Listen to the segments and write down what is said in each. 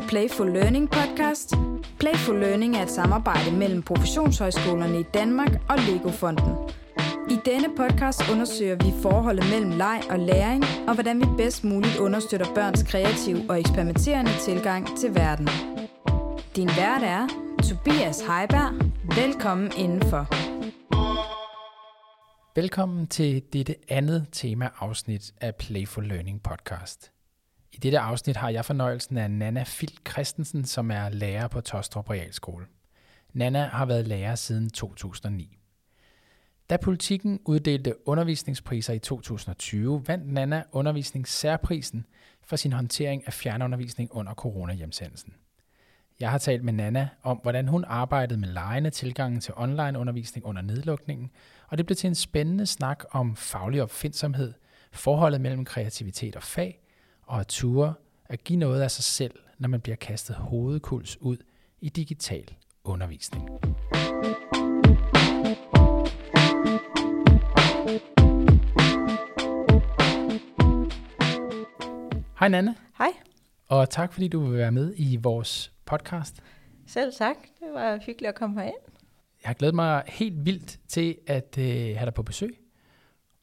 til Playful Learning podcast. Playful Learning er et samarbejde mellem professionshøjskolerne i Danmark og Lego-fonden. I denne podcast undersøger vi forholdet mellem leg og læring, og hvordan vi bedst muligt understøtter børns kreative og eksperimenterende tilgang til verden. Din vært er Tobias Heiberg. Velkommen indenfor. Velkommen til dette andet tema-afsnit af Playful Learning podcast. I dette afsnit har jeg fornøjelsen af Nana Filt Christensen, som er lærer på Tostrup Realskole. Nana har været lærer siden 2009. Da politikken uddelte undervisningspriser i 2020, vandt Nana undervisningssærprisen for sin håndtering af fjernundervisning under coronahjemsendelsen. Jeg har talt med Nana om, hvordan hun arbejdede med lejende tilgangen til online-undervisning under nedlukningen, og det blev til en spændende snak om faglig opfindsomhed, forholdet mellem kreativitet og fag, og at ture at give noget af sig selv, når man bliver kastet hovedkuls ud i digital undervisning. Hej Nanne. Hej. Og tak fordi du vil være med i vores podcast. Selv tak. Det var hyggeligt at komme herind. Jeg har glædet mig helt vildt til at øh, have dig på besøg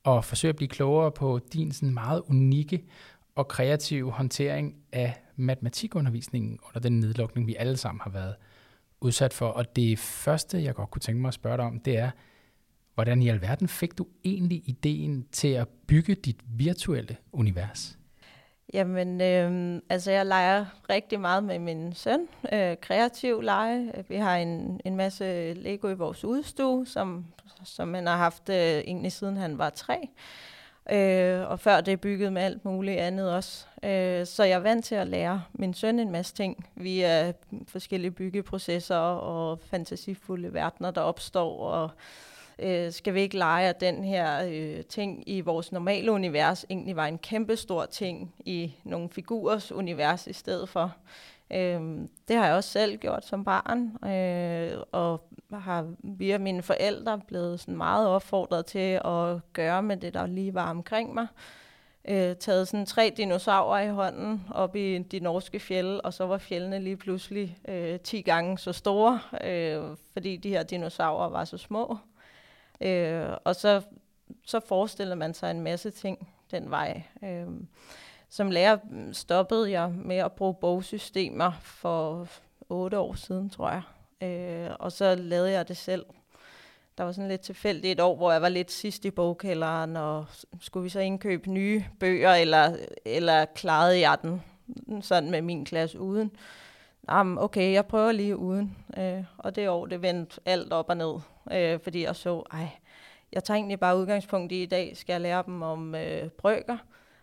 og forsøge at blive klogere på din sådan meget unikke og kreativ håndtering af matematikundervisningen under den nedlukning, vi alle sammen har været udsat for. Og det første, jeg godt kunne tænke mig at spørge dig om, det er, hvordan i alverden fik du egentlig ideen til at bygge dit virtuelle univers? Jamen, øh, altså jeg leger rigtig meget med min søn. Øh, kreativ lege. Vi har en, en masse Lego i vores udstue, som, som han har haft øh, egentlig siden han var tre. Øh, Øh, og før det byggede bygget med alt muligt andet også. Øh, så jeg er vant til at lære min søn en masse ting via forskellige byggeprocesser og fantasifulde verdener, der opstår. Og øh, skal vi ikke lege, at den her øh, ting i vores normale univers egentlig var en kæmpe stor ting i nogle figurers univers i stedet for. Øh, det har jeg også selv gjort som barn, øh, og har via mine forældre blevet sådan meget opfordret til at gøre med det, der lige var omkring mig. Øh, taget sådan tre dinosaurer i hånden op i de norske fjelde, og så var fjellene lige pludselig øh, 10 gange så store, øh, fordi de her dinosaurer var så små. Øh, og så, så forestiller man sig en masse ting den vej. Øh, som lærer mm, stoppede jeg med at bruge bogsystemer for otte år siden, tror jeg. Øh, og så lavede jeg det selv. Der var sådan lidt tilfældigt et år, hvor jeg var lidt sidst i bogkælderen, og skulle vi så indkøbe nye bøger, eller, eller klarede jeg den sådan med min klasse uden? Jamen, okay, jeg prøver lige uden. Øh, og det år, det vendte alt op og ned, øh, fordi jeg så, ej, jeg tager egentlig bare udgangspunkt i, i dag skal jeg lære dem om øh, brøker,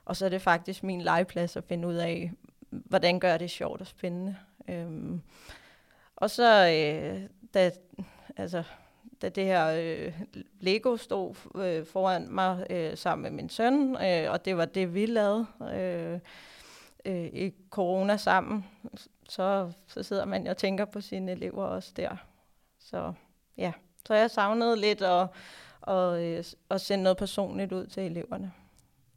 og så er det faktisk min legeplads at finde ud af, hvordan gør det sjovt og spændende. Øhm, og så, øh, da, altså, da det her øh, Lego stod øh, foran mig øh, sammen med min søn, øh, og det var det, vi lavede øh, øh, i corona sammen, så, så sidder man og tænker på sine elever også der. Så ja, så jeg savnede lidt at, at, øh, at sende noget personligt ud til eleverne.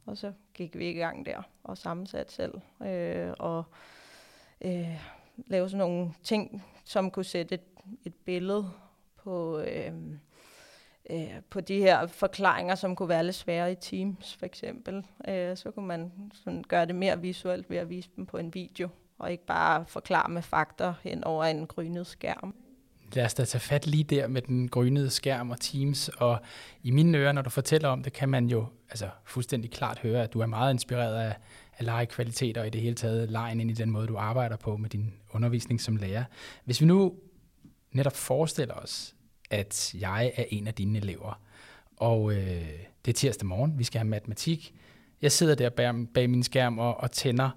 Og så gik vi i gang der og sammensat selv. Øh, og øh, lave sådan nogle ting, som kunne sætte et, et billede på, øh, øh, på de her forklaringer, som kunne være lidt svære i Teams for eksempel. Øh, så kunne man sådan gøre det mere visuelt ved at vise dem på en video, og ikke bare forklare med fakter hen over en grynet skærm. Lad os da tage fat lige der med den grønnede skærm og Teams, og i mine ører, når du fortæller om det, kan man jo altså, fuldstændig klart høre, at du er meget inspireret af, af legekvaliteter og i det hele taget lejen ind i den måde, du arbejder på med din undervisning som lærer. Hvis vi nu netop forestiller os, at jeg er en af dine elever, og øh, det er tirsdag morgen, vi skal have matematik. Jeg sidder der bag, bag min skærm og, og tænder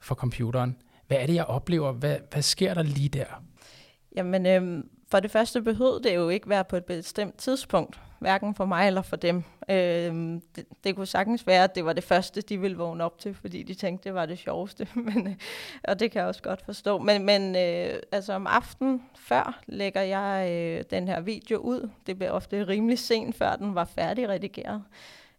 for computeren. Hvad er det, jeg oplever? Hvad, hvad sker der lige der? Jamen, øhm, for det første behøvede det jo ikke være på et bestemt tidspunkt, hverken for mig eller for dem. Øhm, det, det kunne sagtens være, at det var det første, de ville vågne op til, fordi de tænkte, det var det sjoveste. men, øh, og det kan jeg også godt forstå. Men, men øh, altså om aftenen før lægger jeg øh, den her video ud. Det bliver ofte rimelig sent, før den var færdigredigeret.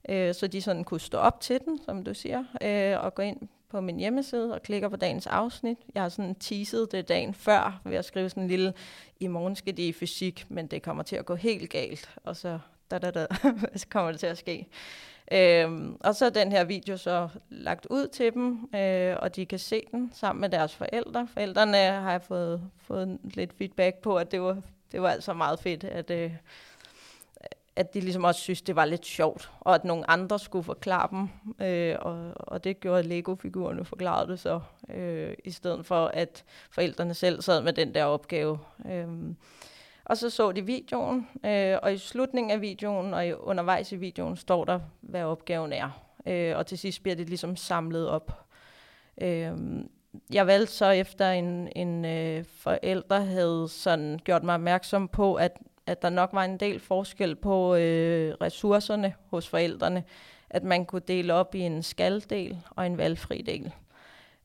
Øh, så de sådan kunne stå op til den, som du siger, øh, og gå ind på min hjemmeside og klikker på dagens afsnit. Jeg har sådan teaset det dagen før ved at skrive sådan en lille, i morgen skal det i fysik, men det kommer til at gå helt galt, og så, da, da, da, så kommer det til at ske. Øhm, og så er den her video så lagt ud til dem, øh, og de kan se den sammen med deres forældre. Forældrene har jeg fået, fået lidt feedback på, at det var, det var altså meget fedt, at, øh, at de ligesom også synes, det var lidt sjovt, og at nogle andre skulle forklare dem, øh, og, og det gjorde Lego-figurerne forklarede det så, øh, i stedet for at forældrene selv sad med den der opgave. Øh, og så så de videoen, øh, og i slutningen af videoen og i, undervejs i videoen står der, hvad opgaven er. Øh, og til sidst bliver det ligesom samlet op. Øh, jeg valgte så efter en, en øh, forælder havde sådan gjort mig opmærksom på, at, at der nok var en del forskel på øh, ressourcerne hos forældrene. At man kunne dele op i en skaldel og en valgfri del.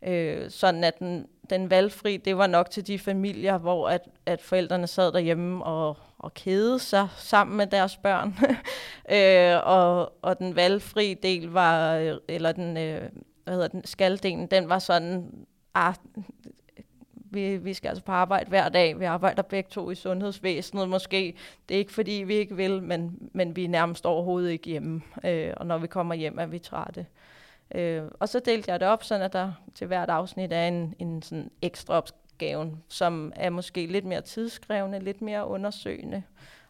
Øh, sådan at den, den valgfri, det var nok til de familier, hvor at, at forældrene sad derhjemme og, og kede sig sammen med deres børn. øh, og, og den valgfri del var, øh, eller den, øh, hvad hedder den, skaldelen, den var sådan, ah, vi, vi skal altså på arbejde hver dag. Vi arbejder begge to i sundhedsvæsenet måske. Det er ikke fordi, vi ikke vil, men, men vi er nærmest overhovedet ikke hjemme. Øh, og når vi kommer hjem, er vi trætte. Øh, og så delte jeg det op, sådan at der til hvert afsnit er en, en sådan ekstra opgave, som er måske lidt mere tidskrævende, lidt mere undersøgende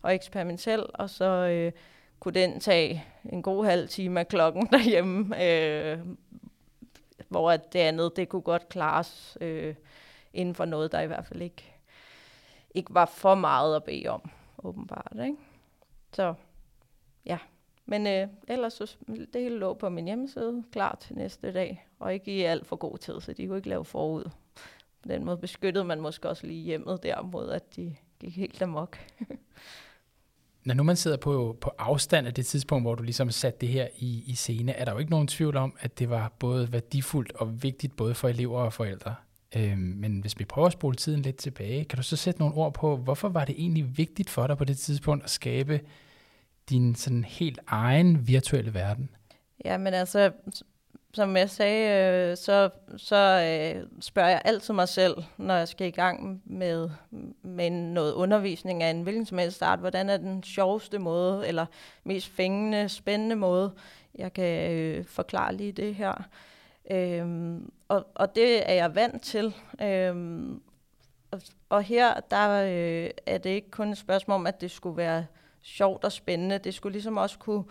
og eksperimentel, og så øh, kunne den tage en god halv time af klokken derhjemme, øh, hvor at det andet, det kunne godt klares øh, inden for noget, der i hvert fald ikke, ikke var for meget at bede om, åbenbart. Ikke? Så ja, men øh, ellers så det hele lå på min hjemmeside, klar til næste dag, og ikke i alt for god tid, så de kunne ikke lave forud. På den måde beskyttede man måske også lige hjemmet der mod, at de gik helt amok. Når nu man sidder på, på afstand af det tidspunkt, hvor du ligesom satte det her i, i scene, er der jo ikke nogen tvivl om, at det var både værdifuldt og vigtigt både for elever og forældre. Øh, men hvis vi prøver at spole tiden lidt tilbage, kan du så sætte nogle ord på, hvorfor var det egentlig vigtigt for dig på det tidspunkt at skabe din sådan helt egen virtuelle verden? Ja, men altså, som jeg sagde, øh, så, så øh, spørger jeg altid mig selv, når jeg skal i gang med, med noget undervisning af en hvilken som helst art, hvordan er den sjoveste måde, eller mest fængende, spændende måde, jeg kan øh, forklare lige det her. Øhm, og, og det er jeg vant til. Øhm, og, og her der øh, er det ikke kun et spørgsmål om, at det skulle være sjovt og spændende. Det skulle ligesom også kunne,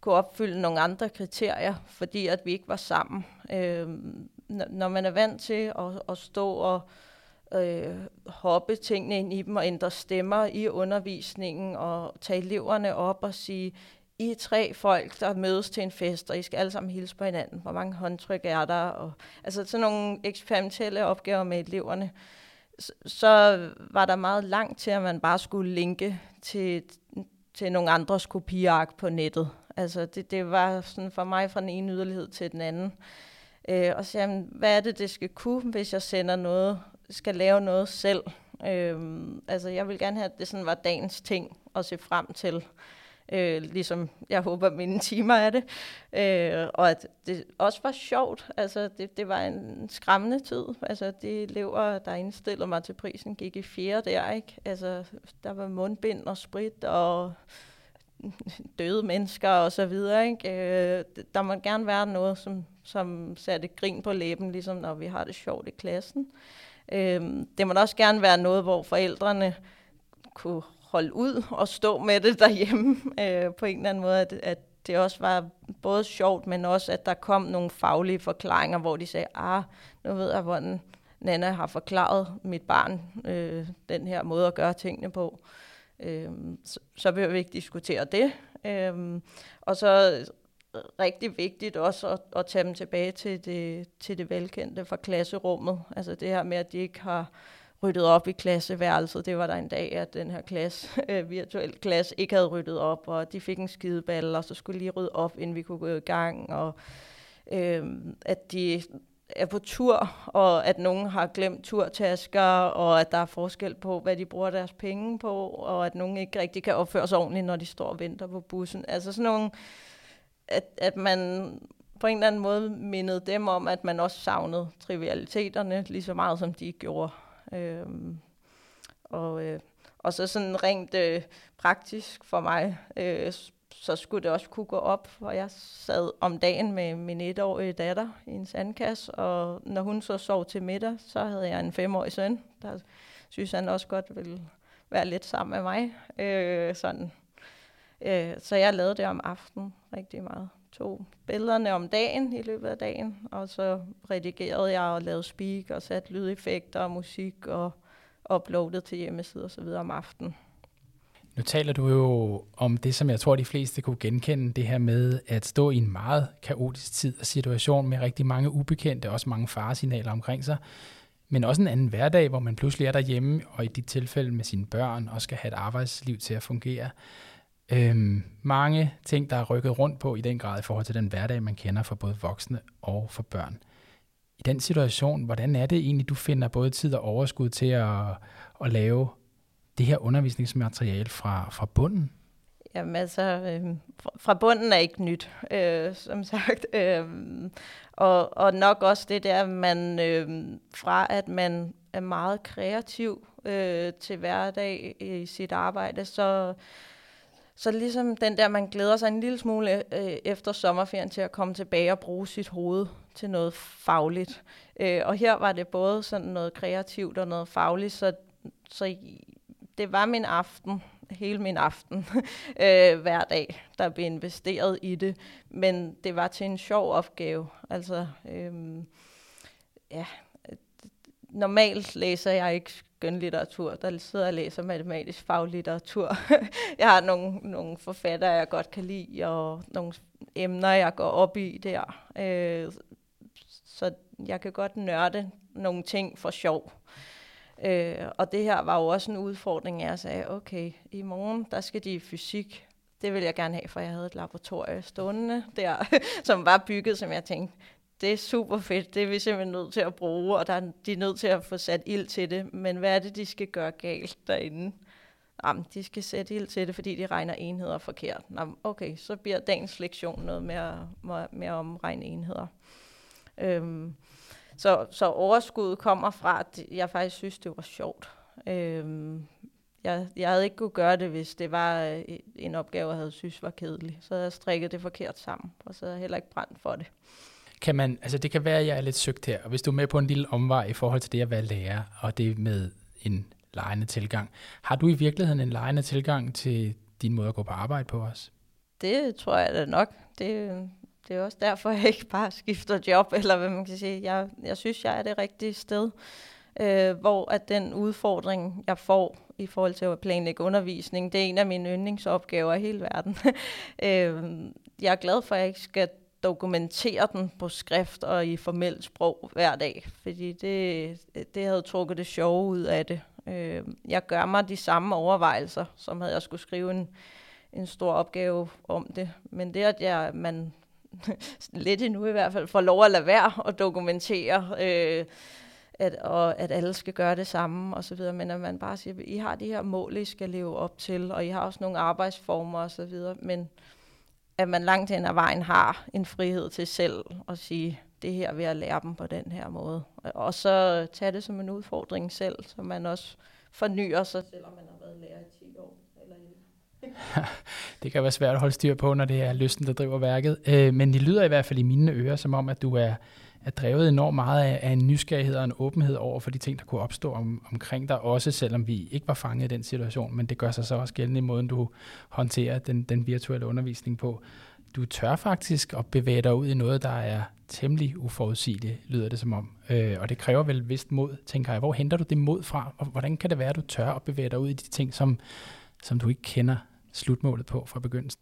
kunne opfylde nogle andre kriterier, fordi at vi ikke var sammen. Øhm, når man er vant til at, at stå og øh, hoppe tingene ind i dem og ændre stemmer i undervisningen og tage eleverne op og sige, i er tre folk, der mødes til en fest, og I skal alle sammen hilse på hinanden. Hvor mange håndtryk er der? Og, altså sådan nogle eksperimentelle opgaver med eleverne. Så, så var der meget langt til, at man bare skulle linke til, til nogle andres kopiark på nettet. Altså det, det var sådan for mig fra den ene yderlighed til den anden. Øh, og så jamen, hvad er det, det skal kunne, hvis jeg sender noget, skal lave noget selv? Øh, altså jeg vil gerne have, at det sådan var dagens ting at se frem til. Øh, ligesom jeg håber, mine timer er det. Øh, og at det også var sjovt. Altså, det, det var en skræmmende tid. Altså, de elever, der indstillede mig til prisen, gik i fjerde der, ikke? Altså, der var mundbind og sprit og døde mennesker og så videre, ikke? Øh, der må gerne være noget, som, som satte grin på læben, ligesom når vi har det sjovt i klassen. Øh, det må også gerne være noget, hvor forældrene kunne holde ud og stå med det derhjemme øh, på en eller anden måde, at, at det også var både sjovt, men også, at der kom nogle faglige forklaringer, hvor de sagde, ah, nu ved jeg, hvordan Nana har forklaret mit barn øh, den her måde at gøre tingene på. Øh, så, så behøver vi ikke diskutere det. Øh, og så øh, rigtig vigtigt også at, at tage dem tilbage til det, til det velkendte fra klasserummet. Altså det her med, at de ikke har ryddet op i klasseværelset. Det var der en dag, at den her klasse, øh, virtuel klasse ikke havde ryddet op, og de fik en skideball, og så skulle lige rydde op, inden vi kunne gå i gang, og øh, at de er på tur, og at nogen har glemt turtasker, og at der er forskel på, hvad de bruger deres penge på, og at nogen ikke rigtig kan opføre sig ordentligt, når de står og venter på bussen. Altså sådan nogle, at, at man på en eller anden måde mindede dem om, at man også savnede trivialiteterne lige så meget, som de gjorde. Øhm, og, øh, og så sådan rent øh, praktisk for mig, øh, så skulle det også kunne gå op, hvor jeg sad om dagen med min etårige datter i en sandkasse, og når hun så sov til middag, så havde jeg en femårig søn, der synes han også godt ville være lidt sammen med mig. Øh, sådan. Øh, så jeg lavede det om aftenen rigtig meget. Tog billederne om dagen i løbet af dagen, og så redigerede jeg og lavede speak og satte lydeffekter og musik og uploadet til hjemmesider og så videre om aftenen. Nu taler du jo om det, som jeg tror, de fleste kunne genkende, det her med at stå i en meget kaotisk tid og situation med rigtig mange ubekendte, også mange faresignaler omkring sig, men også en anden hverdag, hvor man pludselig er derhjemme, og i dit tilfælde med sine børn, og skal have et arbejdsliv til at fungere. Øhm, mange ting, der er rykket rundt på i den grad i forhold til den hverdag, man kender for både voksne og for børn. I den situation, hvordan er det egentlig, du finder både tid og overskud til at, at lave det her undervisningsmateriale fra, fra bunden? Jamen altså, øh, fra bunden er ikke nyt, øh, som sagt. Øh, og, og nok også det der, man øh, fra at man er meget kreativ øh, til hverdag i sit arbejde, så så ligesom den der, man glæder sig en lille smule øh, efter sommerferien til at komme tilbage og bruge sit hoved til noget fagligt. Øh, og her var det både sådan noget kreativt og noget fagligt, så, så det var min aften, hele min aften, øh, hver dag, der blev investeret i det. Men det var til en sjov opgave. Altså, øh, ja, normalt læser jeg ikke skønlitteratur. Der sidder og læser matematisk faglitteratur. jeg har nogle, nogle forfattere, jeg godt kan lide, og nogle emner, jeg går op i der. Øh, så jeg kan godt nørde nogle ting for sjov. Øh, og det her var jo også en udfordring, jeg sagde, okay, i morgen, der skal de i fysik. Det vil jeg gerne have, for jeg havde et laboratorium stående der, som var bygget, som jeg tænkte, det er super fedt, det er vi simpelthen nødt til at bruge, og der er, de er nødt til at få sat ild til det. Men hvad er det, de skal gøre galt derinde? Jamen, de skal sætte ild til det, fordi de regner enheder forkert. Jamen, okay, så bliver dagens lektion noget mere, mere om regne enheder. Øhm, så, så overskuddet kommer fra, at jeg faktisk synes, det var sjovt. Øhm, jeg, jeg havde ikke kunne gøre det, hvis det var øh, en opgave, jeg havde synes var kedelig. Så havde jeg strikket det forkert sammen, og så havde jeg heller ikke brændt for det. Kan man, altså det kan være, at jeg er lidt søgt her, og hvis du er med på en lille omvej i forhold til det at være lærer, og det med en lejende tilgang, har du i virkeligheden en lejende tilgang til din måde at gå på arbejde på os? Det tror jeg da nok. Det, det er også derfor, jeg ikke bare skifter job, eller hvad man kan sige. Jeg, jeg synes, jeg er det rigtige sted, øh, hvor at den udfordring, jeg får i forhold til at planlægge undervisning, det er en af mine yndlingsopgaver i hele verden. øh, jeg er glad for, at jeg ikke skal dokumentere den på skrift og i formelt sprog hver dag, fordi det, det havde trukket det sjove ud af det. Øh, jeg gør mig de samme overvejelser, som havde jeg skulle skrive en, en stor opgave om det. Men det, at jeg, man lidt endnu i hvert fald får lov at lade være og dokumentere, øh, at, og at alle skal gøre det samme og så videre, men at man bare siger, I har de her mål, I skal leve op til, og I har også nogle arbejdsformer og så videre, men at man langt hen ad vejen har en frihed til selv at sige, det her vil jeg lære dem på den her måde. Og så tage det som en udfordring selv, så man også fornyer sig, selvom man har været lærer i 10 år. Eller det kan være svært at holde styr på, når det er lysten, der driver værket. Øh, men det lyder i hvert fald i mine ører, som om, at du er, er drevet enormt meget af, af en nysgerrighed og en åbenhed over for de ting, der kunne opstå om, omkring dig, også selvom vi ikke var fanget i den situation, men det gør sig så også gældende i måden, du håndterer den, den virtuelle undervisning på. Du tør faktisk at bevæge dig ud i noget, der er temmelig uforudsigeligt, lyder det som om. Øh, og det kræver vel vist mod, tænker jeg. Hvor henter du det mod fra? Og hvordan kan det være, at du tør at bevæge dig ud i de ting, som, som du ikke kender slutmålet på fra begyndelsen?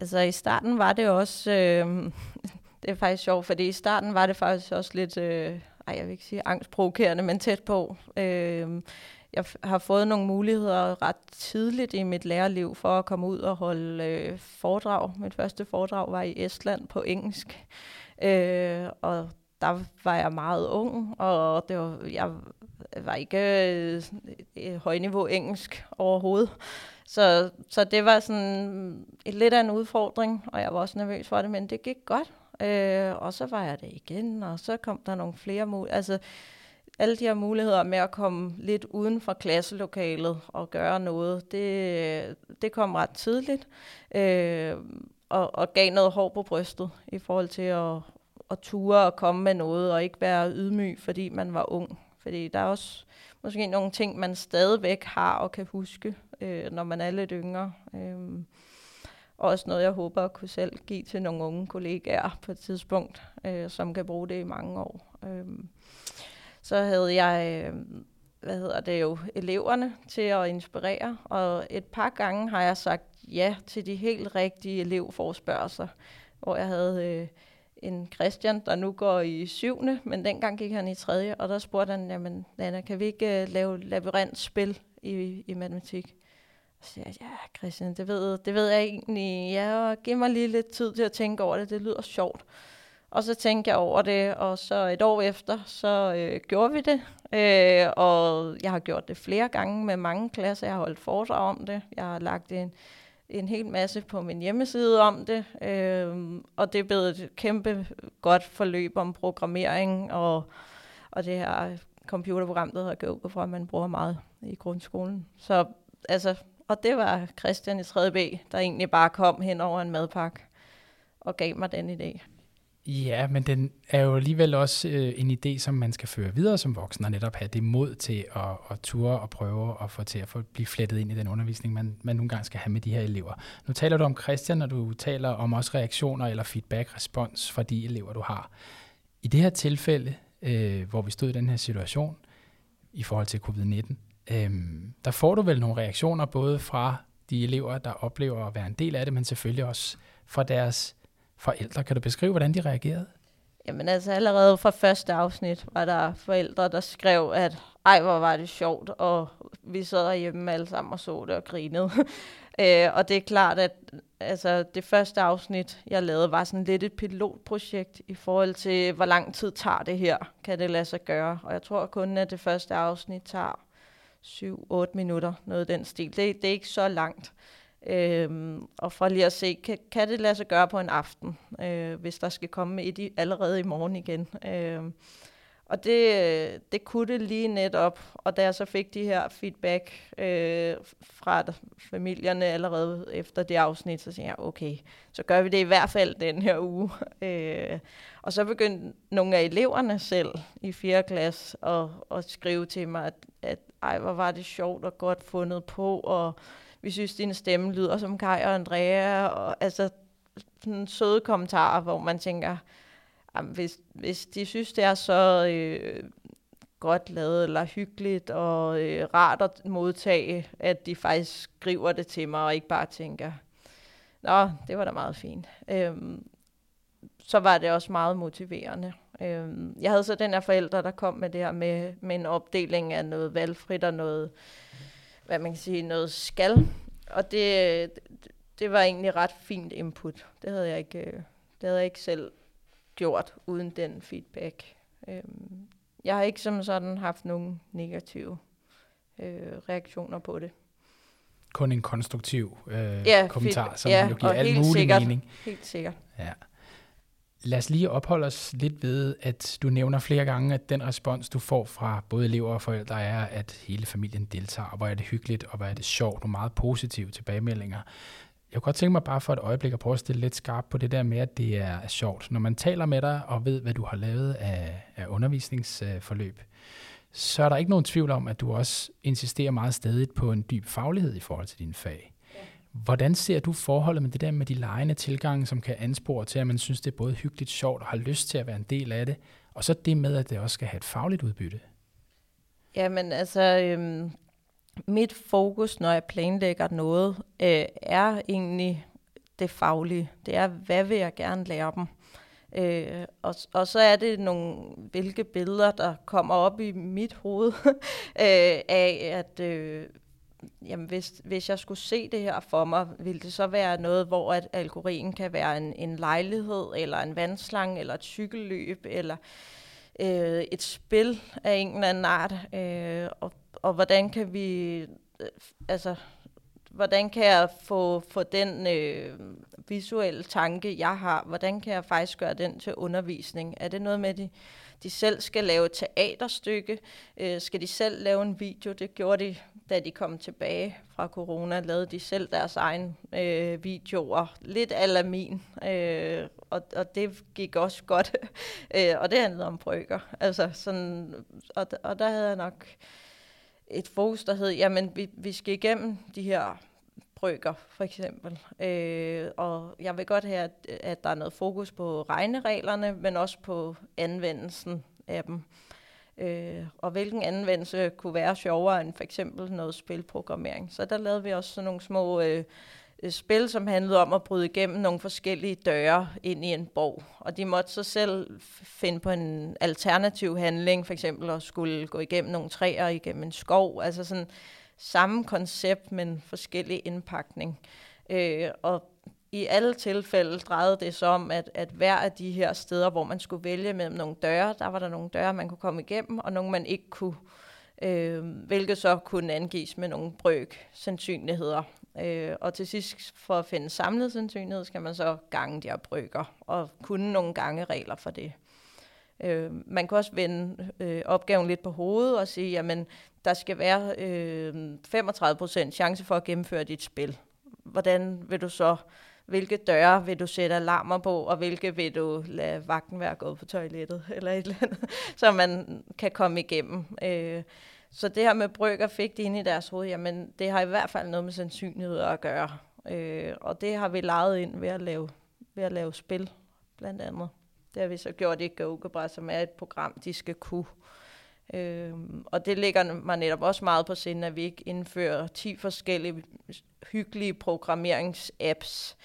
Altså i starten var det også, øh, det er faktisk sjovt, fordi i starten var det faktisk også lidt, øh, ej, jeg vil ikke sige angstprovokerende, men tæt på. Øh, jeg har fået nogle muligheder ret tidligt i mit lærerliv for at komme ud og holde øh, foredrag. Mit første foredrag var i Estland på engelsk, øh, og der var jeg meget ung, og det var, jeg var ikke øh, øh højniveau engelsk overhovedet. Så, så det var sådan et lidt af en udfordring, og jeg var også nervøs for det, men det gik godt øh, og så var jeg det igen, og så kom der nogle flere muligheder. Altså, alle de her muligheder med at komme lidt uden for klasselokalet og gøre noget, det, det kom ret tidligt, øh, og, og gav noget hår på brystet i forhold til at, at ture og komme med noget, og ikke være ydmyg, fordi man var ung. Fordi der er også måske nogle ting, man stadigvæk har og kan huske, øh, når man er lidt yngre. Øh, også noget, jeg håber at kunne selv give til nogle unge kollegaer på et tidspunkt, øh, som kan bruge det i mange år. Øh, så havde jeg, øh, hvad hedder det jo, eleverne til at inspirere, og et par gange har jeg sagt ja til de helt rigtige elevforspørgelser, hvor jeg havde øh, en Christian, der nu går i syvende, men dengang gik han i tredje, og der spurgte han, jamen Nana, kan vi ikke øh, lave labyrintspil i, i matematik? Så siger jeg, ja Christian, det ved, det ved jeg egentlig, ja, og giv mig lige lidt tid til at tænke over det, det lyder sjovt. Og så tænkte jeg over det, og så et år efter, så øh, gjorde vi det. Øh, og jeg har gjort det flere gange med mange klasser. Jeg har holdt foredrag om det. Jeg har lagt en, en hel masse på min hjemmeside om det. Øh, og det er blevet et kæmpe godt forløb om programmering og, og det her computerprogram, der hedder GoPro, man bruger meget i grundskolen. Så altså, og det var Christian i 3B, der egentlig bare kom hen over en madpakke og gav mig den idé. Ja, men den er jo alligevel også øh, en idé, som man skal føre videre som voksen, og netop have det mod til at, at ture og prøve at få til at få, blive flettet ind i den undervisning, man, man nogle gange skal have med de her elever. Nu taler du om Christian, og du taler om også reaktioner eller feedback, respons fra de elever, du har. I det her tilfælde, øh, hvor vi stod i den her situation i forhold til covid-19, øhm, der får du vel nogle reaktioner både fra de elever, der oplever at være en del af det, men selvfølgelig også fra deres forældre. Kan du beskrive, hvordan de reagerede? Jamen altså allerede fra første afsnit var der forældre, der skrev, at ej, hvor var det sjovt, og vi sad derhjemme alle sammen og så det og grinede. øh, og det er klart, at altså, det første afsnit, jeg lavede, var sådan lidt et pilotprojekt i forhold til, hvor lang tid tager det her, kan det lade sig gøre. Og jeg tror kun, at det første afsnit tager 7-8 minutter, noget af den stil. Det, det er ikke så langt. Øhm, og for lige at se, kan, kan det lade sig gøre på en aften, øh, hvis der skal komme et i, allerede i morgen igen. Øh, og det, det kunne det lige netop, og da jeg så fik de her feedback øh, fra familierne allerede efter det afsnit, så tænkte jeg, okay, så gør vi det i hvert fald den her uge. Øh, og så begyndte nogle af eleverne selv i 4. klasse at, at skrive til mig, at, at ej, hvor var det sjovt og godt fundet på, og vi synes, din stemme lyder som Kai og Andrea, og altså sådan søde kommentarer, hvor man tænker, jamen, hvis, hvis de synes, det er så øh, godt lavet, eller hyggeligt og øh, rart at modtage, at de faktisk skriver det til mig, og ikke bare tænker, nå, det var da meget fint. Øhm, så var det også meget motiverende. Øhm, jeg havde så den her forældre, der kom med det her med, med en opdeling af noget valgfrit og noget hvad man kan sige, noget skal. Og det, det var egentlig ret fint input. Det havde jeg ikke, øh, det havde jeg ikke selv gjort uden den feedback. Øhm, jeg har ikke som sådan haft nogen negative øh, reaktioner på det. Kun en konstruktiv øh, ja, kommentar, som ja, jo giver al mulig sikkert, mening. Helt sikkert. Ja. Lad os lige opholde os lidt ved, at du nævner flere gange, at den respons, du får fra både elever og forældre, er, at hele familien deltager, og hvor er det hyggeligt, og hvor er det sjovt, og meget positive tilbagemeldinger. Jeg kunne godt tænke mig bare for et øjeblik at prøve at stille lidt skarpt på det der med, at det er sjovt. Når man taler med dig og ved, hvad du har lavet af, af undervisningsforløb, så er der ikke nogen tvivl om, at du også insisterer meget stadigt på en dyb faglighed i forhold til dine fag. Hvordan ser du forholdet med det der med de lejende tilgange, som kan anspore til, at man synes, det er både hyggeligt, sjovt og har lyst til at være en del af det, og så det med, at det også skal have et fagligt udbytte? Jamen altså, øhm, mit fokus, når jeg planlægger noget, øh, er egentlig det faglige. Det er, hvad vil jeg gerne lære dem? Øh, og, og så er det nogle, hvilke billeder, der kommer op i mit hoved øh, af, at øh, jamen hvis, hvis jeg skulle se det her for mig, ville det så være noget, hvor at algorien kan være en, en lejlighed, eller en vandslang, eller et cykelløb, eller øh, øh, et spil af en eller anden art, øh, og, og hvordan kan vi øh, altså hvordan kan jeg få, få den øh, visuelle tanke, jeg har, hvordan kan jeg faktisk gøre den til undervisning? Er det noget med, de, de selv skal lave et teaterstykke? Øh, skal de selv lave en video? Det gjorde de, da de kom tilbage fra corona, lavede de selv deres egen øh, videoer. Lidt ala min, øh, og, og det gik også godt. øh, og det handlede om brygger. Altså sådan, og, og der havde jeg nok et fokus, der hed, jamen vi, vi skal igennem de her brygger, for eksempel. Øh, og jeg vil godt have, at, at der er noget fokus på regnereglerne, men også på anvendelsen af dem. Øh, og hvilken anvendelse kunne være sjovere end for eksempel noget spilprogrammering. Så der lavede vi også sådan nogle små øh, spil, som handlede om at bryde igennem nogle forskellige døre ind i en borg. Og de måtte så selv finde på en alternativ handling, for eksempel at skulle gå igennem nogle træer, igennem en skov. Altså sådan samme koncept, men forskellig indpakning. Øh, og i alle tilfælde drejede det sig om, at, at hver af de her steder, hvor man skulle vælge mellem nogle døre, der var der nogle døre, man kunne komme igennem, og nogle, man ikke kunne, øh, hvilket så kunne angives med nogle brøk sandsynligheder. Øh, og til sidst, for at finde samlet sandsynlighed, skal man så gange de her brøker, og kunne nogle gange regler for det. Øh, man kan også vende øh, opgaven lidt på hovedet og sige, jamen, der skal være øh, 35% chance for at gennemføre dit spil. Hvordan vil du så, hvilke døre vil du sætte alarmer på, og hvilke vil du lade vagten være gået på toilettet, eller et eller andet, så man kan komme igennem. Øh, så det her med brygger fik det ind i deres hoved, jamen det har i hvert fald noget med sandsynlighed at gøre. Øh, og det har vi lejet ind ved at lave, ved at lave spil, blandt andet. Det har vi så gjort i GoGebra, som er et program, de skal kunne. Øhm, og det ligger mig netop også meget på sinde, at vi ikke indfører 10 forskellige hyggelige programmeringsapps,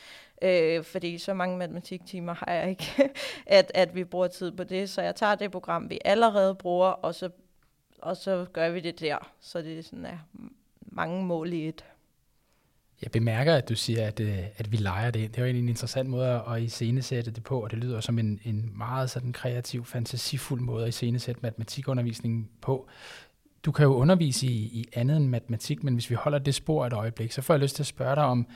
øh, fordi så mange matematiktimer har jeg ikke, at, at vi bruger tid på det. Så jeg tager det program, vi allerede bruger, og så, og så gør vi det der. Så det er sådan, er mange mål i et. Jeg bemærker, at du siger, at, øh, at vi leger det ind. Det er jo en interessant måde at iscenesætte det på, og det lyder som en, en meget sådan kreativ, fantasifuld måde at iscenesætte matematikundervisningen på. Du kan jo undervise i, i andet end matematik, men hvis vi holder det spor et øjeblik, så får jeg lyst til at spørge dig om,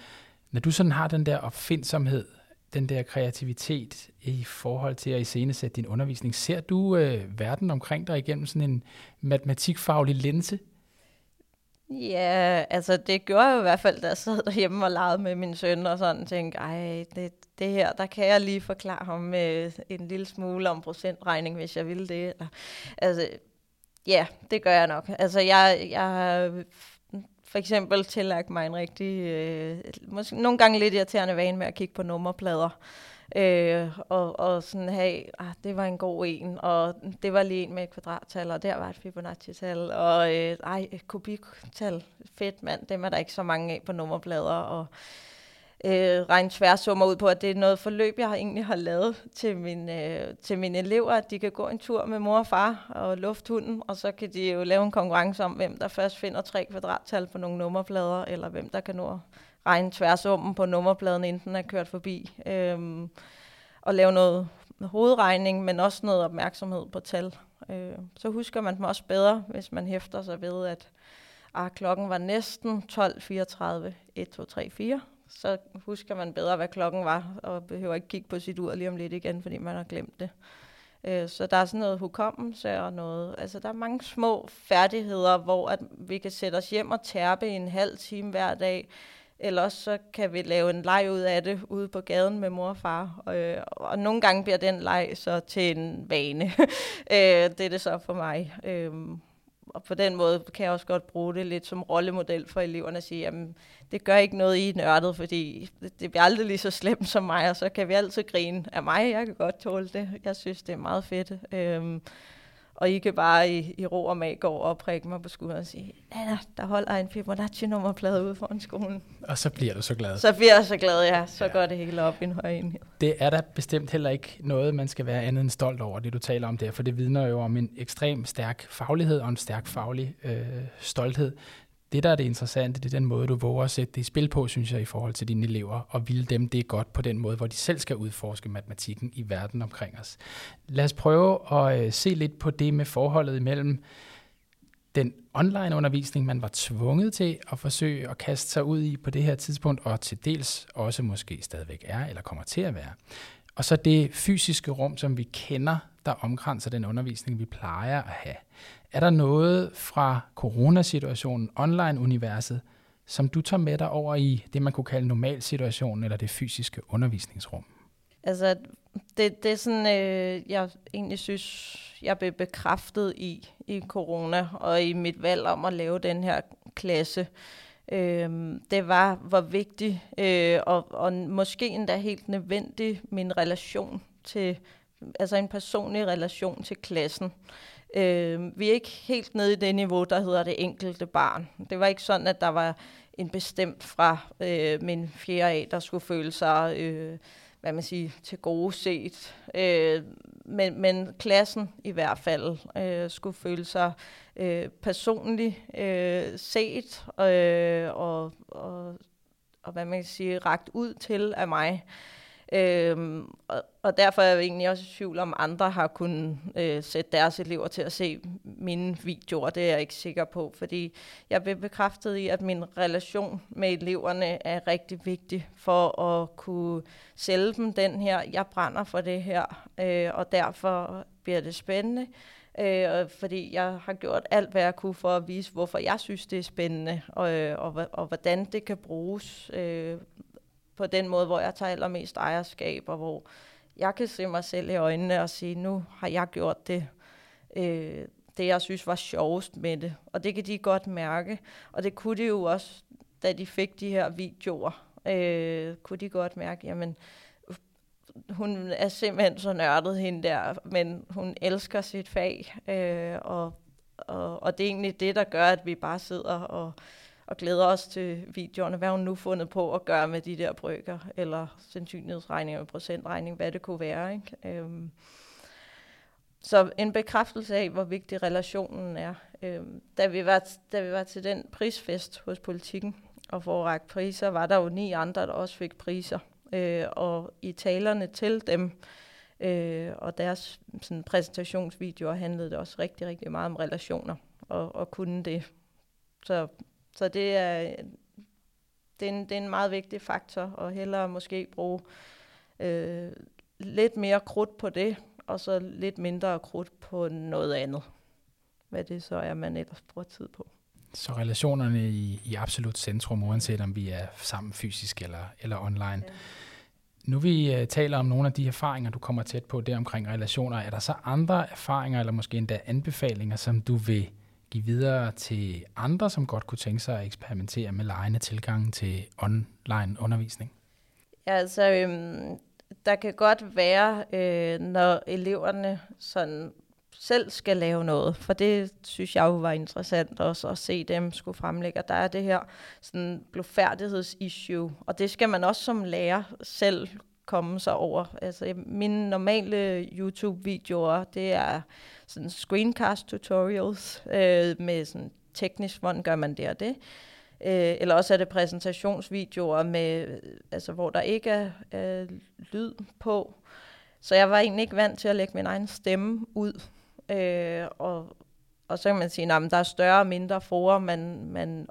når du sådan har den der opfindsomhed, den der kreativitet i forhold til at iscenesætte din undervisning, ser du øh, verden omkring dig igennem sådan en matematikfaglig linse? Ja, altså det gjorde jeg i hvert fald, da jeg sad derhjemme og legede med min søn og sådan tænkte, ej, det, det her, der kan jeg lige forklare ham med en lille smule om procentregning, hvis jeg ville det. Eller, altså, ja, det gør jeg nok. Altså jeg, jeg har for eksempel tillagt mig en rigtig, øh, måske nogle gange lidt irriterende vane med at kigge på nummerplader. Øh, og, og sådan, have, ah, det var en god en, og det var lige en med et kvadrattal, og der var et Fibonacci-tal, og øh, ej, et kubiktal, fedt mand, dem er der ikke så mange af på nummerplader, og øh, regne tværsummer ud på, at det er noget forløb, jeg har egentlig har lavet til, min, øh, til mine elever, at de kan gå en tur med mor og far og lufthunden, og så kan de jo lave en konkurrence om, hvem der først finder tre kvadrattal på nogle nummerplader, eller hvem der kan nå regne tværsummen på nummerpladen, inden den er kørt forbi. Øhm, og lave noget hovedregning, men også noget opmærksomhed på tal. Øh, så husker man dem også bedre, hvis man hæfter sig ved, at ah, klokken var næsten 12.34, 1, 2, 3, 4. Så husker man bedre, hvad klokken var, og behøver ikke kigge på sit ur lige om lidt igen, fordi man har glemt det. Øh, så der er sådan noget hukommelse og noget, altså der er mange små færdigheder, hvor at vi kan sætte os hjem og tærpe en halv time hver dag, eller så kan vi lave en leg ud af det ude på gaden med mor og far. Og, øh, og nogle gange bliver den leg så til en vane. øh, det er det så for mig. Øh, og på den måde kan jeg også godt bruge det lidt som rollemodel for eleverne at sige, jamen, det gør ikke noget i nørdet, fordi det, det bliver aldrig lige så slemt som mig, og så kan vi altid grine af mig. Jeg kan godt tåle det. Jeg synes, det er meget fedt. Øh, og I kan bare i, i ro og mag gå over og prikke mig på skulderen og sige, Anna, der holder en Fibonacci-nummerplade ude foran skolen. Og så bliver du så glad. Så bliver jeg så glad, ja. Så ja. går det hele op i en høj enhed. Det er da bestemt heller ikke noget, man skal være andet end stolt over, det du taler om der, for det vidner jo om en ekstrem stærk faglighed og en stærk faglig øh, stolthed det, der er det interessante, det er den måde, du våger at sætte det i spil på, synes jeg, i forhold til dine elever, og ville dem det godt på den måde, hvor de selv skal udforske matematikken i verden omkring os. Lad os prøve at øh, se lidt på det med forholdet imellem den online undervisning, man var tvunget til at forsøge at kaste sig ud i på det her tidspunkt, og til dels også måske stadigvæk er, eller kommer til at være. Og så det fysiske rum, som vi kender, der omkranser den undervisning, vi plejer at have. Er der noget fra coronasituationen, online-universet, som du tager med dig over i det, man kunne kalde normalsituationen, eller det fysiske undervisningsrum? Altså, det, det er sådan, øh, jeg egentlig synes, jeg blev bekræftet i, i corona, og i mit valg om at lave den her klasse. Øh, det var, hvor vigtig, øh, og, og måske endda helt nødvendig, min relation til, altså en personlig relation til klassen. Øh, Øh, vi er ikke helt nede i det niveau, der hedder det enkelte barn. Det var ikke sådan, at der var en bestemt fra øh, min fjerde A, der skulle føle sig... Øh, hvad man siger, til gode set. Øh, men, men klassen i hvert fald øh, skulle føle sig øh, personligt øh, set øh, og, og, og, hvad man kan sige, ragt ud til af mig. Øhm, og, og derfor er jeg egentlig også i tvivl om, andre har kunnet øh, sætte deres elever til at se mine videoer. Det er jeg ikke sikker på, fordi jeg blev bekræftet i, at min relation med eleverne er rigtig vigtig for at kunne sælge dem den her, jeg brænder for det her, øh, og derfor bliver det spændende. Øh, fordi jeg har gjort alt, hvad jeg kunne for at vise, hvorfor jeg synes, det er spændende, og, og, og, og hvordan det kan bruges øh, på den måde, hvor jeg tager allermest ejerskab, og hvor jeg kan se mig selv i øjnene og sige, nu har jeg gjort det, øh, det jeg synes var sjovest med det. Og det kan de godt mærke. Og det kunne de jo også, da de fik de her videoer, øh, kunne de godt mærke, jamen, hun er simpelthen så nørdet hende der, men hun elsker sit fag, øh, og, og, og det er egentlig det, der gør, at vi bare sidder og og glæder os til videoerne. Hvad hun nu fundet på at gøre med de der brøker, eller sandsynlighedsregning og procentregning, hvad det kunne være. Ikke? Øhm, så en bekræftelse af, hvor vigtig relationen er. Øhm, da, vi var, da vi var til den prisfest hos politikken og for priser, var der jo ni andre, der også fik priser. Øh, og i talerne til dem, øh, og deres sådan, præsentationsvideoer handlede det også rigtig, rigtig meget om relationer, og, og kunne det. Så så det er, det er, en, det er en meget vigtig faktor, og hellere måske bruge øh, lidt mere krudt på det, og så lidt mindre krudt på noget andet. Hvad det så er, man ellers bruger tid på. Så relationerne i, i absolut centrum, uanset om vi er sammen fysisk eller, eller online. Ja. Nu vi uh, taler om nogle af de erfaringer, du kommer tæt på der omkring relationer, er der så andre erfaringer, eller måske endda anbefalinger, som du vil give videre til andre, som godt kunne tænke sig at eksperimentere med lejende tilgang til online undervisning? Ja, altså, øhm, der kan godt være, øh, når eleverne sådan selv skal lave noget, for det synes jeg jo var interessant også at se dem skulle fremlægge. Der er det her sådan blufærdighedsissue, og det skal man også som lærer selv komme sig over. Altså mine normale YouTube-videoer, det er sådan screencast tutorials øh, med sådan teknisk, hvordan gør man det og det. Øh, eller også er det præsentationsvideoer, med, øh, altså, hvor der ikke er øh, lyd på. Så jeg var egentlig ikke vant til at lægge min egen stemme ud. Øh, og, og så kan man sige, at der er større og mindre forer, man, man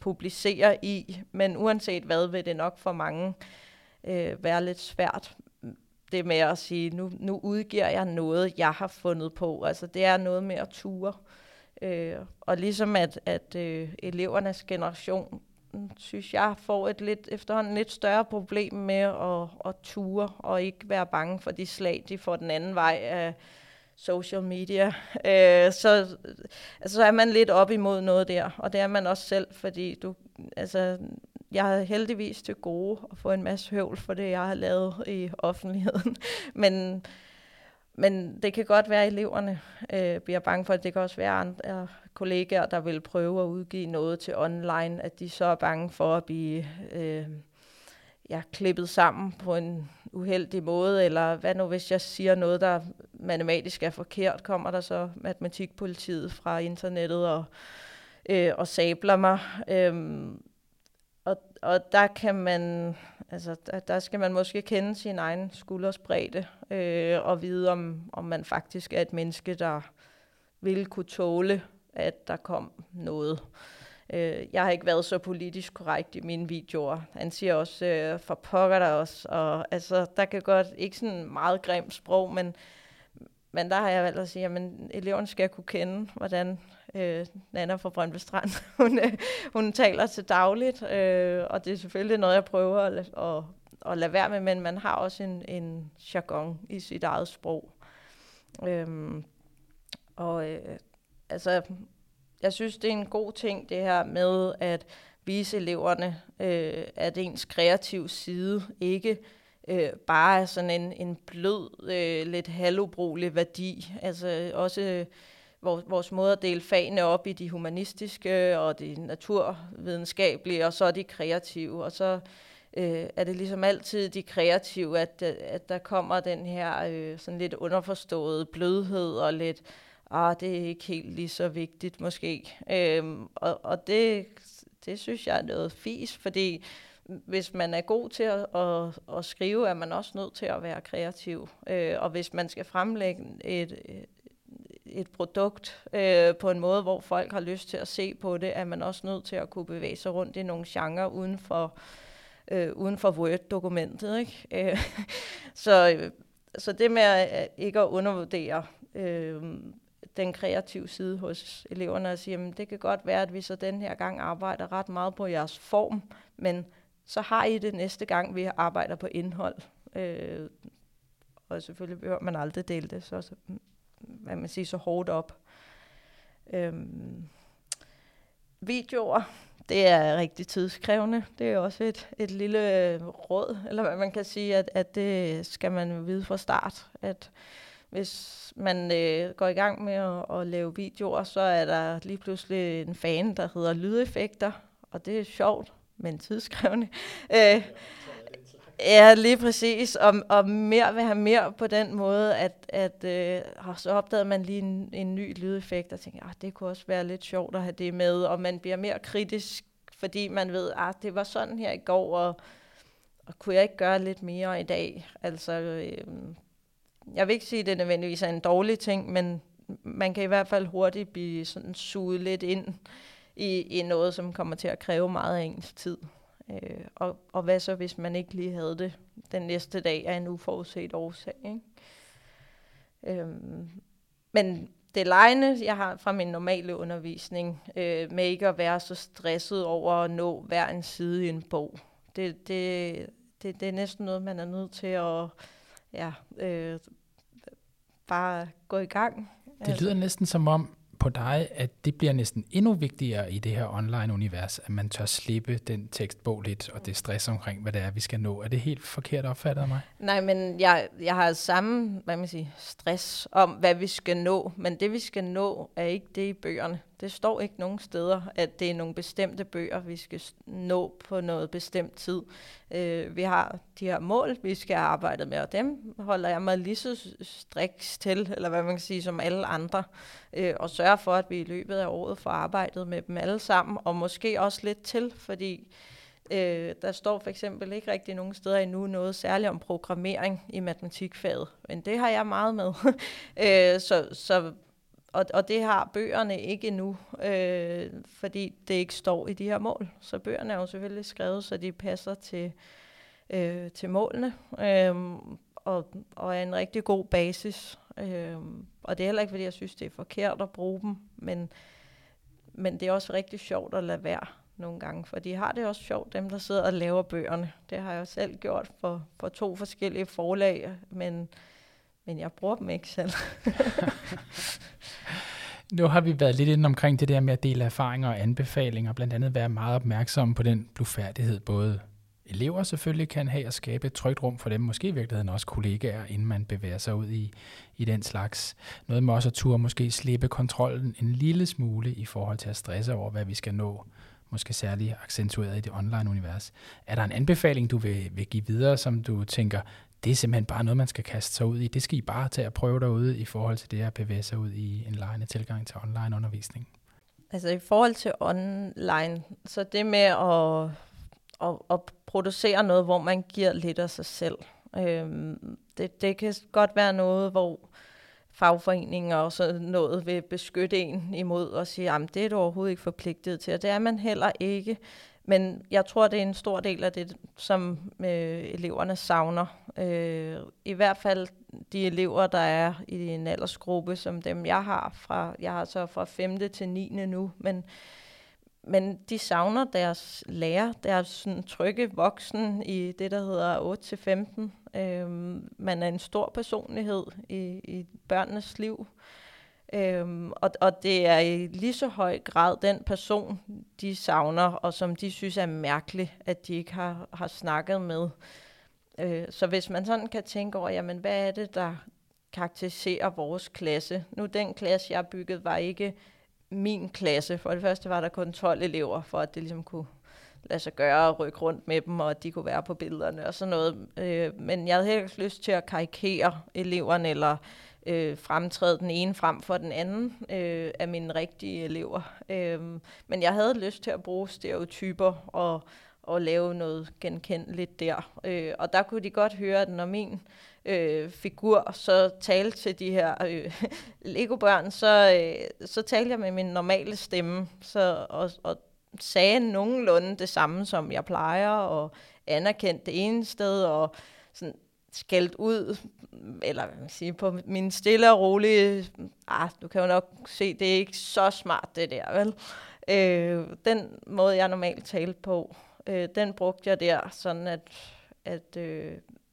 publicerer i. Men uanset hvad, vil det nok for mange øh, være lidt svært det med at sige, nu, nu udgiver jeg noget, jeg har fundet på. Altså det er noget med at ture. Øh, og ligesom at, at øh, elevernes generation, synes jeg, får et lidt efterhånden lidt større problem med at, at ture og ikke være bange for de slag, de får den anden vej af social media. Øh, så, altså, så er man lidt op imod noget der, og det er man også selv, fordi du, altså, jeg har heldigvis til gode at få en masse høvl for det, jeg har lavet i offentligheden. men, men det kan godt være, at eleverne øh, bliver bange for, at det kan også være andre kollegaer, der vil prøve at udgive noget til online, at de så er bange for at blive øh, ja, klippet sammen på en uheldig måde, eller hvad nu hvis jeg siger noget, der matematisk er forkert, kommer der så matematikpolitiet fra internettet og, øh, og sabler mig. Øh, og, og der kan man, altså der, der skal man måske kende sin egen skuldersbredde, øh, og vide om, om man faktisk er et menneske, der vil kunne tåle at der kom noget. Øh, jeg har ikke været så politisk korrekt i mine videoer. Han siger også, øh, for pokker der også. Og, altså, der kan godt, ikke sådan meget grimt sprog, men, men der har jeg valgt at sige, at eleverne skal kunne kende, hvordan øh, Nana fra Brøndby Strand, hun, øh, hun taler til dagligt. Øh, og det er selvfølgelig noget, jeg prøver at, at, at lade være med, men man har også en, en jargon i sit eget sprog. Øh, og øh, altså, jeg synes, det er en god ting, det her med at vise eleverne, øh, at ens kreative side ikke øh, bare er sådan en, en blød, øh, lidt halvbrugelig værdi. Altså også øh, vores, vores måde at dele fagene op i de humanistiske og de naturvidenskabelige, og så de kreative. Og så øh, er det ligesom altid de kreative, at, øh, at der kommer den her øh, sådan lidt underforståede blødhed og lidt ah, det er ikke helt lige så vigtigt måske. Øhm, og og det, det synes jeg er noget fis, fordi hvis man er god til at, at, at skrive, er man også nødt til at være kreativ. Øh, og hvis man skal fremlægge et, et produkt øh, på en måde, hvor folk har lyst til at se på det, er man også nødt til at kunne bevæge sig rundt i nogle genrer uden for, øh, uden for Word-dokumentet. Ikke? Øh, så, så det med at, ikke at undervurdere øh, den kreative side hos eleverne og sige, jamen det kan godt være, at vi så den her gang arbejder ret meget på jeres form, men så har I det næste gang, vi arbejder på indhold. Øh, og selvfølgelig behøver man aldrig dele det så, så mm hvad man siger, så hårdt op. Øhm, videoer, det er rigtig tidskrævende. Det er også et, et lille råd, eller hvad man kan sige, at, at det skal man vide fra start, at hvis man øh, går i gang med at, at lave videoer, så er der lige pludselig en fan, der hedder lydeffekter, og det er sjovt, men tidskrævende. Øh, ja, lige præcis. Og, og mere vil have mere på den måde, at, at øh, så opdagede man lige en, en ny lydeffekt, og tænkte, at det kunne også være lidt sjovt at have det med, og man bliver mere kritisk, fordi man ved, at det var sådan her i går, og, og kunne jeg ikke gøre lidt mere i dag? Altså, øh, jeg vil ikke sige, at det nødvendigvis er en dårlig ting, men man kan i hvert fald hurtigt blive sådan suget lidt ind i, i noget, som kommer til at kræve meget af ens tid. Øh, og, og hvad så, hvis man ikke lige havde det den næste dag af en uforudset årsag? Ikke? Øhm, men det lejende, jeg har fra min normale undervisning, øh, med ikke at være så stresset over at nå hver en side i en bog, det, det, det, det er næsten noget, man er nødt til at ja, øh, bare gå i gang. Det lyder altså. næsten som om på dig, at det bliver næsten endnu vigtigere i det her online-univers, at man tør slippe den tekstbog lidt, og det stress omkring, hvad det er, vi skal nå. Er det helt forkert opfattet af mig? Nej, men jeg, jeg har samme hvad man siger, stress om, hvad vi skal nå, men det vi skal nå, er ikke det i bøgerne. Det står ikke nogen steder, at det er nogle bestemte bøger, vi skal nå på noget bestemt tid. Øh, vi har de her mål, vi skal arbejde med, og dem holder jeg mig lige så striks til, eller hvad man kan sige, som alle andre, øh, og sørger for, at vi i løbet af året får arbejdet med dem alle sammen, og måske også lidt til, fordi Øh, der står for eksempel ikke rigtig nogen steder endnu noget særligt om programmering i matematikfaget, men det har jeg meget med. øh, så, så og, og det har bøgerne ikke endnu, øh, fordi det ikke står i de her mål. Så bøgerne er jo selvfølgelig skrevet, så de passer til, øh, til målene, øh, og, og er en rigtig god basis. Øh, og det er heller ikke, fordi jeg synes, det er forkert at bruge dem, men, men det er også rigtig sjovt at lade være nogle gange, for de har det også sjovt, dem der sidder og laver bøgerne. Det har jeg selv gjort for, for to forskellige forlag, men, men jeg bruger dem ikke selv. Nu har vi været lidt inde omkring det der med at dele erfaringer og anbefalinger, blandt andet være meget opmærksom på den blufærdighed, både elever selvfølgelig kan have at skabe et trygt rum for dem, måske i virkeligheden også kollegaer, inden man bevæger sig ud i, i den slags. Noget med også at turde måske slippe kontrollen en lille smule i forhold til at stresse over, hvad vi skal nå, måske særligt accentueret i det online-univers. Er der en anbefaling, du vil, vil give videre, som du tænker, det er simpelthen bare noget, man skal kaste sig ud i. Det skal I bare tage at prøve derude i forhold til det at bevæge sig ud i en lejende tilgang til online undervisning. Altså i forhold til online, så det med at, at, at producere noget, hvor man giver lidt af sig selv, øhm, det, det kan godt være noget, hvor fagforeninger og sådan noget vil beskytte en imod og sige, at det er du overhovedet ikke forpligtet til, og det er man heller ikke. Men jeg tror, det er en stor del af det, som øh, eleverne savner. Øh, I hvert fald de elever, der er i en aldersgruppe, som dem jeg har fra, jeg har så fra 5. til 9. nu, men, men de savner deres lærer, deres sådan, trygge voksen i det, der hedder 8-15. Øh, man er en stor personlighed i, i børnenes liv. Øhm, og, og det er i lige så høj grad den person, de savner, og som de synes er mærkelig, at de ikke har, har snakket med. Øh, så hvis man sådan kan tænke over, jamen hvad er det, der karakteriserer vores klasse? Nu den klasse, jeg byggede, var ikke min klasse. For det første var der kun 12 elever, for at det ligesom kunne lade sig gøre og rykke rundt med dem, og at de kunne være på billederne og sådan noget. Øh, men jeg havde helt lyst til at karikere eleverne, eller øh, fremtræde den ene frem for den anden øh, af mine rigtige elever. Øh, men jeg havde lyst til at bruge stereotyper og, og lave noget genkendeligt der. Øh, og der kunne de godt høre, at når min øh, figur så talte til de her øh, Lego-børn, så, øh, så talte jeg med min normale stemme så, og, og sagde nogenlunde det samme, som jeg plejer, og anerkendte det ene sted, og sådan skældt ud, eller hvad man sige, på min stille og rolige, ah, du kan jo nok se, det er ikke så smart det der, vel? Øh, den måde, jeg normalt talte på, øh, den brugte jeg der, sådan at, at øh,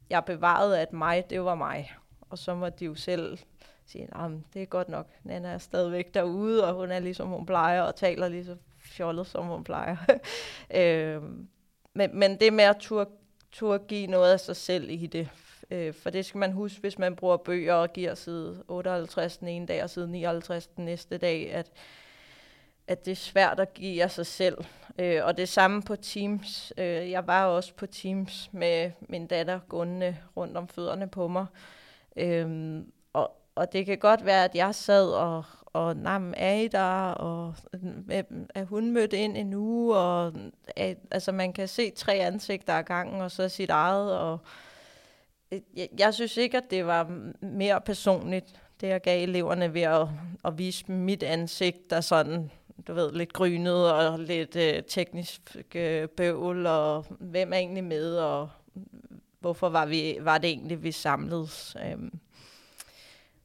jeg bevarede, at mig, det var mig. Og så må de jo selv sige, at det er godt nok, Nana er stadigvæk derude, og hun er ligesom hun plejer, og taler lige så fjollet, som hun plejer. øh, men, men det med at turde, turde give noget af sig selv i det, Øh, for det skal man huske, hvis man bruger bøger og giver side 58 den ene dag og side 59 den næste dag, at, at det er svært at give af sig selv. Øh, og det samme på Teams. Øh, jeg var også på Teams med min datter gående rundt om fødderne på mig. Øh, og, og det kan godt være, at jeg sad og, og nam er I der, og er hun mødt ind endnu, og altså man kan se tre ansigter ad gangen, og så sit eget, og Øh, jeg, jeg synes ikke, at det var mere personligt, det jeg gav eleverne ved at, at vise mit ansigt, der sådan, du ved, lidt grynet og lidt øh, teknisk øh, bøvl, og hvem er egentlig med, og hvorfor var, vi, var det egentlig, vi samledes. Øhm,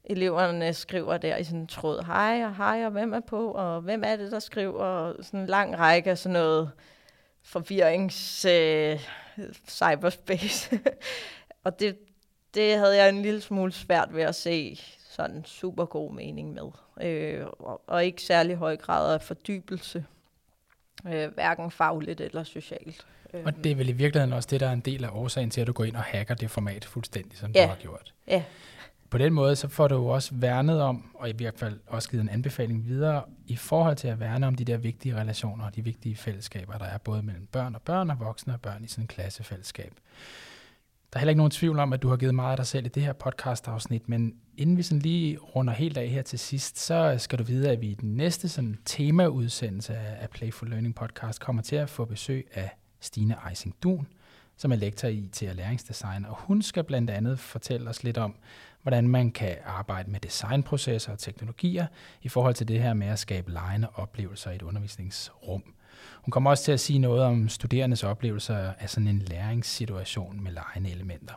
eleverne skriver der i sådan en tråd, hej og hej, og hvem er på, og hvem er det, der skriver, og sådan en lang række af sådan noget forvirrings øh, cyberspace. Og det, det havde jeg en lille smule svært ved at se sådan super god mening med. Øh, og, og ikke særlig høj grad af fordybelse, øh, hverken fagligt eller socialt. Og det er vel i virkeligheden også det, der er en del af årsagen til, at du går ind og hacker det format fuldstændig, som ja. du har gjort. Ja. På den måde, så får du jo også værnet om, og i hvert fald også givet en anbefaling videre, i forhold til at værne om de der vigtige relationer og de vigtige fællesskaber, der er både mellem børn og børn og voksne og børn i sådan en klassefællesskab. Der er heller ikke nogen tvivl om, at du har givet meget af dig selv i det her podcast-afsnit, men inden vi sådan lige runder helt af her til sidst, så skal du vide, at vi i den næste sådan temaudsendelse af Playful Learning Podcast kommer til at få besøg af Stine Eising Dun, som er lektor i IT og læringsdesign, og hun skal blandt andet fortælle os lidt om, hvordan man kan arbejde med designprocesser og teknologier i forhold til det her med at skabe lejende oplevelser i et undervisningsrum. Hun kommer også til at sige noget om studerendes oplevelser af sådan en læringssituation med lejende elementer.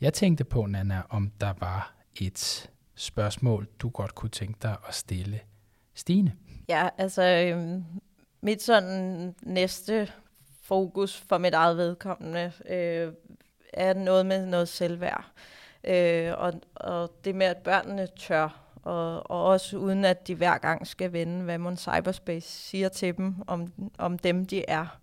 Jeg tænkte på, Nana, om der var et spørgsmål, du godt kunne tænke dig at stille Stine. Ja, altså øhm, mit sådan næste fokus for mit eget vedkommende øh, er noget med noget selvværd. Øh, og, og det med, at børnene tør og, og også uden at de hver gang skal vende, hvad mon cyberspace siger til dem, om, om dem de er.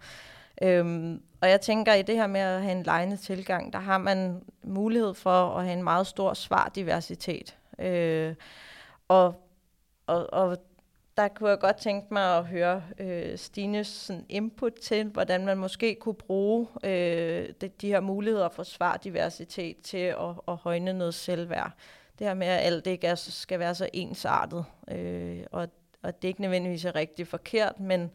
Øhm, og jeg tænker, i det her med at have en lejende tilgang, der har man mulighed for at have en meget stor svardiversitet. Øh, og, og, og der kunne jeg godt tænke mig at høre øh, Stines sådan, input til, hvordan man måske kunne bruge øh, de, de her muligheder for svardiversitet til at, at højne noget selvværd det her med, at alt ikke er, skal være så ensartet, øh, og, og det ikke nødvendigvis er rigtig forkert, men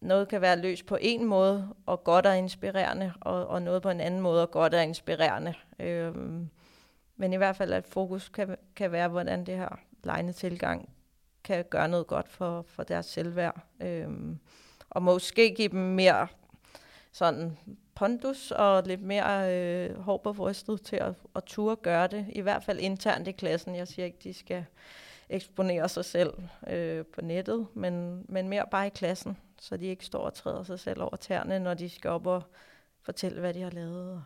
noget kan være løst på en måde, og godt og inspirerende, og, og noget på en anden måde, og godt og inspirerende. Øh, men i hvert fald, at fokus kan, kan være, hvordan det her lejende tilgang kan gøre noget godt for, for deres selvværd. Øh, og måske give dem mere sådan pondus og lidt mere øh, hår på brystet til at, at turde gøre det. I hvert fald internt i klassen. Jeg siger ikke, de skal eksponere sig selv øh, på nettet, men, men mere bare i klassen, så de ikke står og træder sig selv over tæerne, når de skal op og fortælle, hvad de har lavet.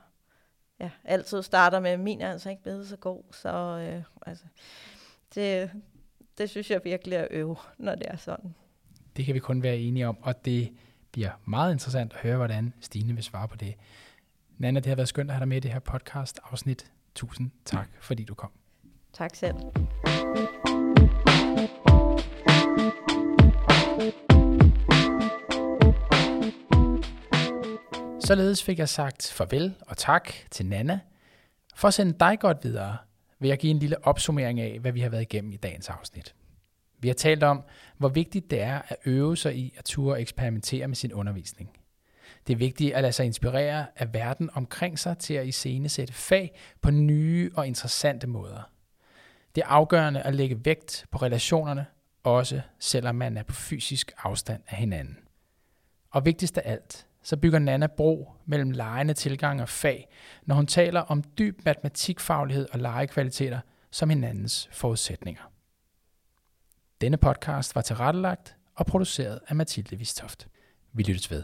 Ja, altid starter med, min er altså ikke blevet så god, så øh, altså, det, det synes jeg virkelig er øve, når det er sådan. Det kan vi kun være enige om, og det bliver meget interessant at høre, hvordan Stine vil svare på det. Nana, det har været skønt at have dig med i det her podcast-afsnit. Tusind tak, fordi du kom. Tak selv. Således fik jeg sagt farvel og tak til Nana. For at sende dig godt videre, vil jeg give en lille opsummering af, hvad vi har været igennem i dagens afsnit. Vi har talt om, hvor vigtigt det er at øve sig i at ture eksperimentere med sin undervisning. Det er vigtigt at lade sig inspirere af verden omkring sig til at iscenesætte fag på nye og interessante måder. Det er afgørende at lægge vægt på relationerne, også selvom man er på fysisk afstand af hinanden. Og vigtigst af alt, så bygger Nana bro mellem lejende tilgang og fag, når hun taler om dyb matematikfaglighed og legekvaliteter som hinandens forudsætninger. Denne podcast var tilrettelagt og produceret af Mathilde Vistoft. Vi lyttes ved.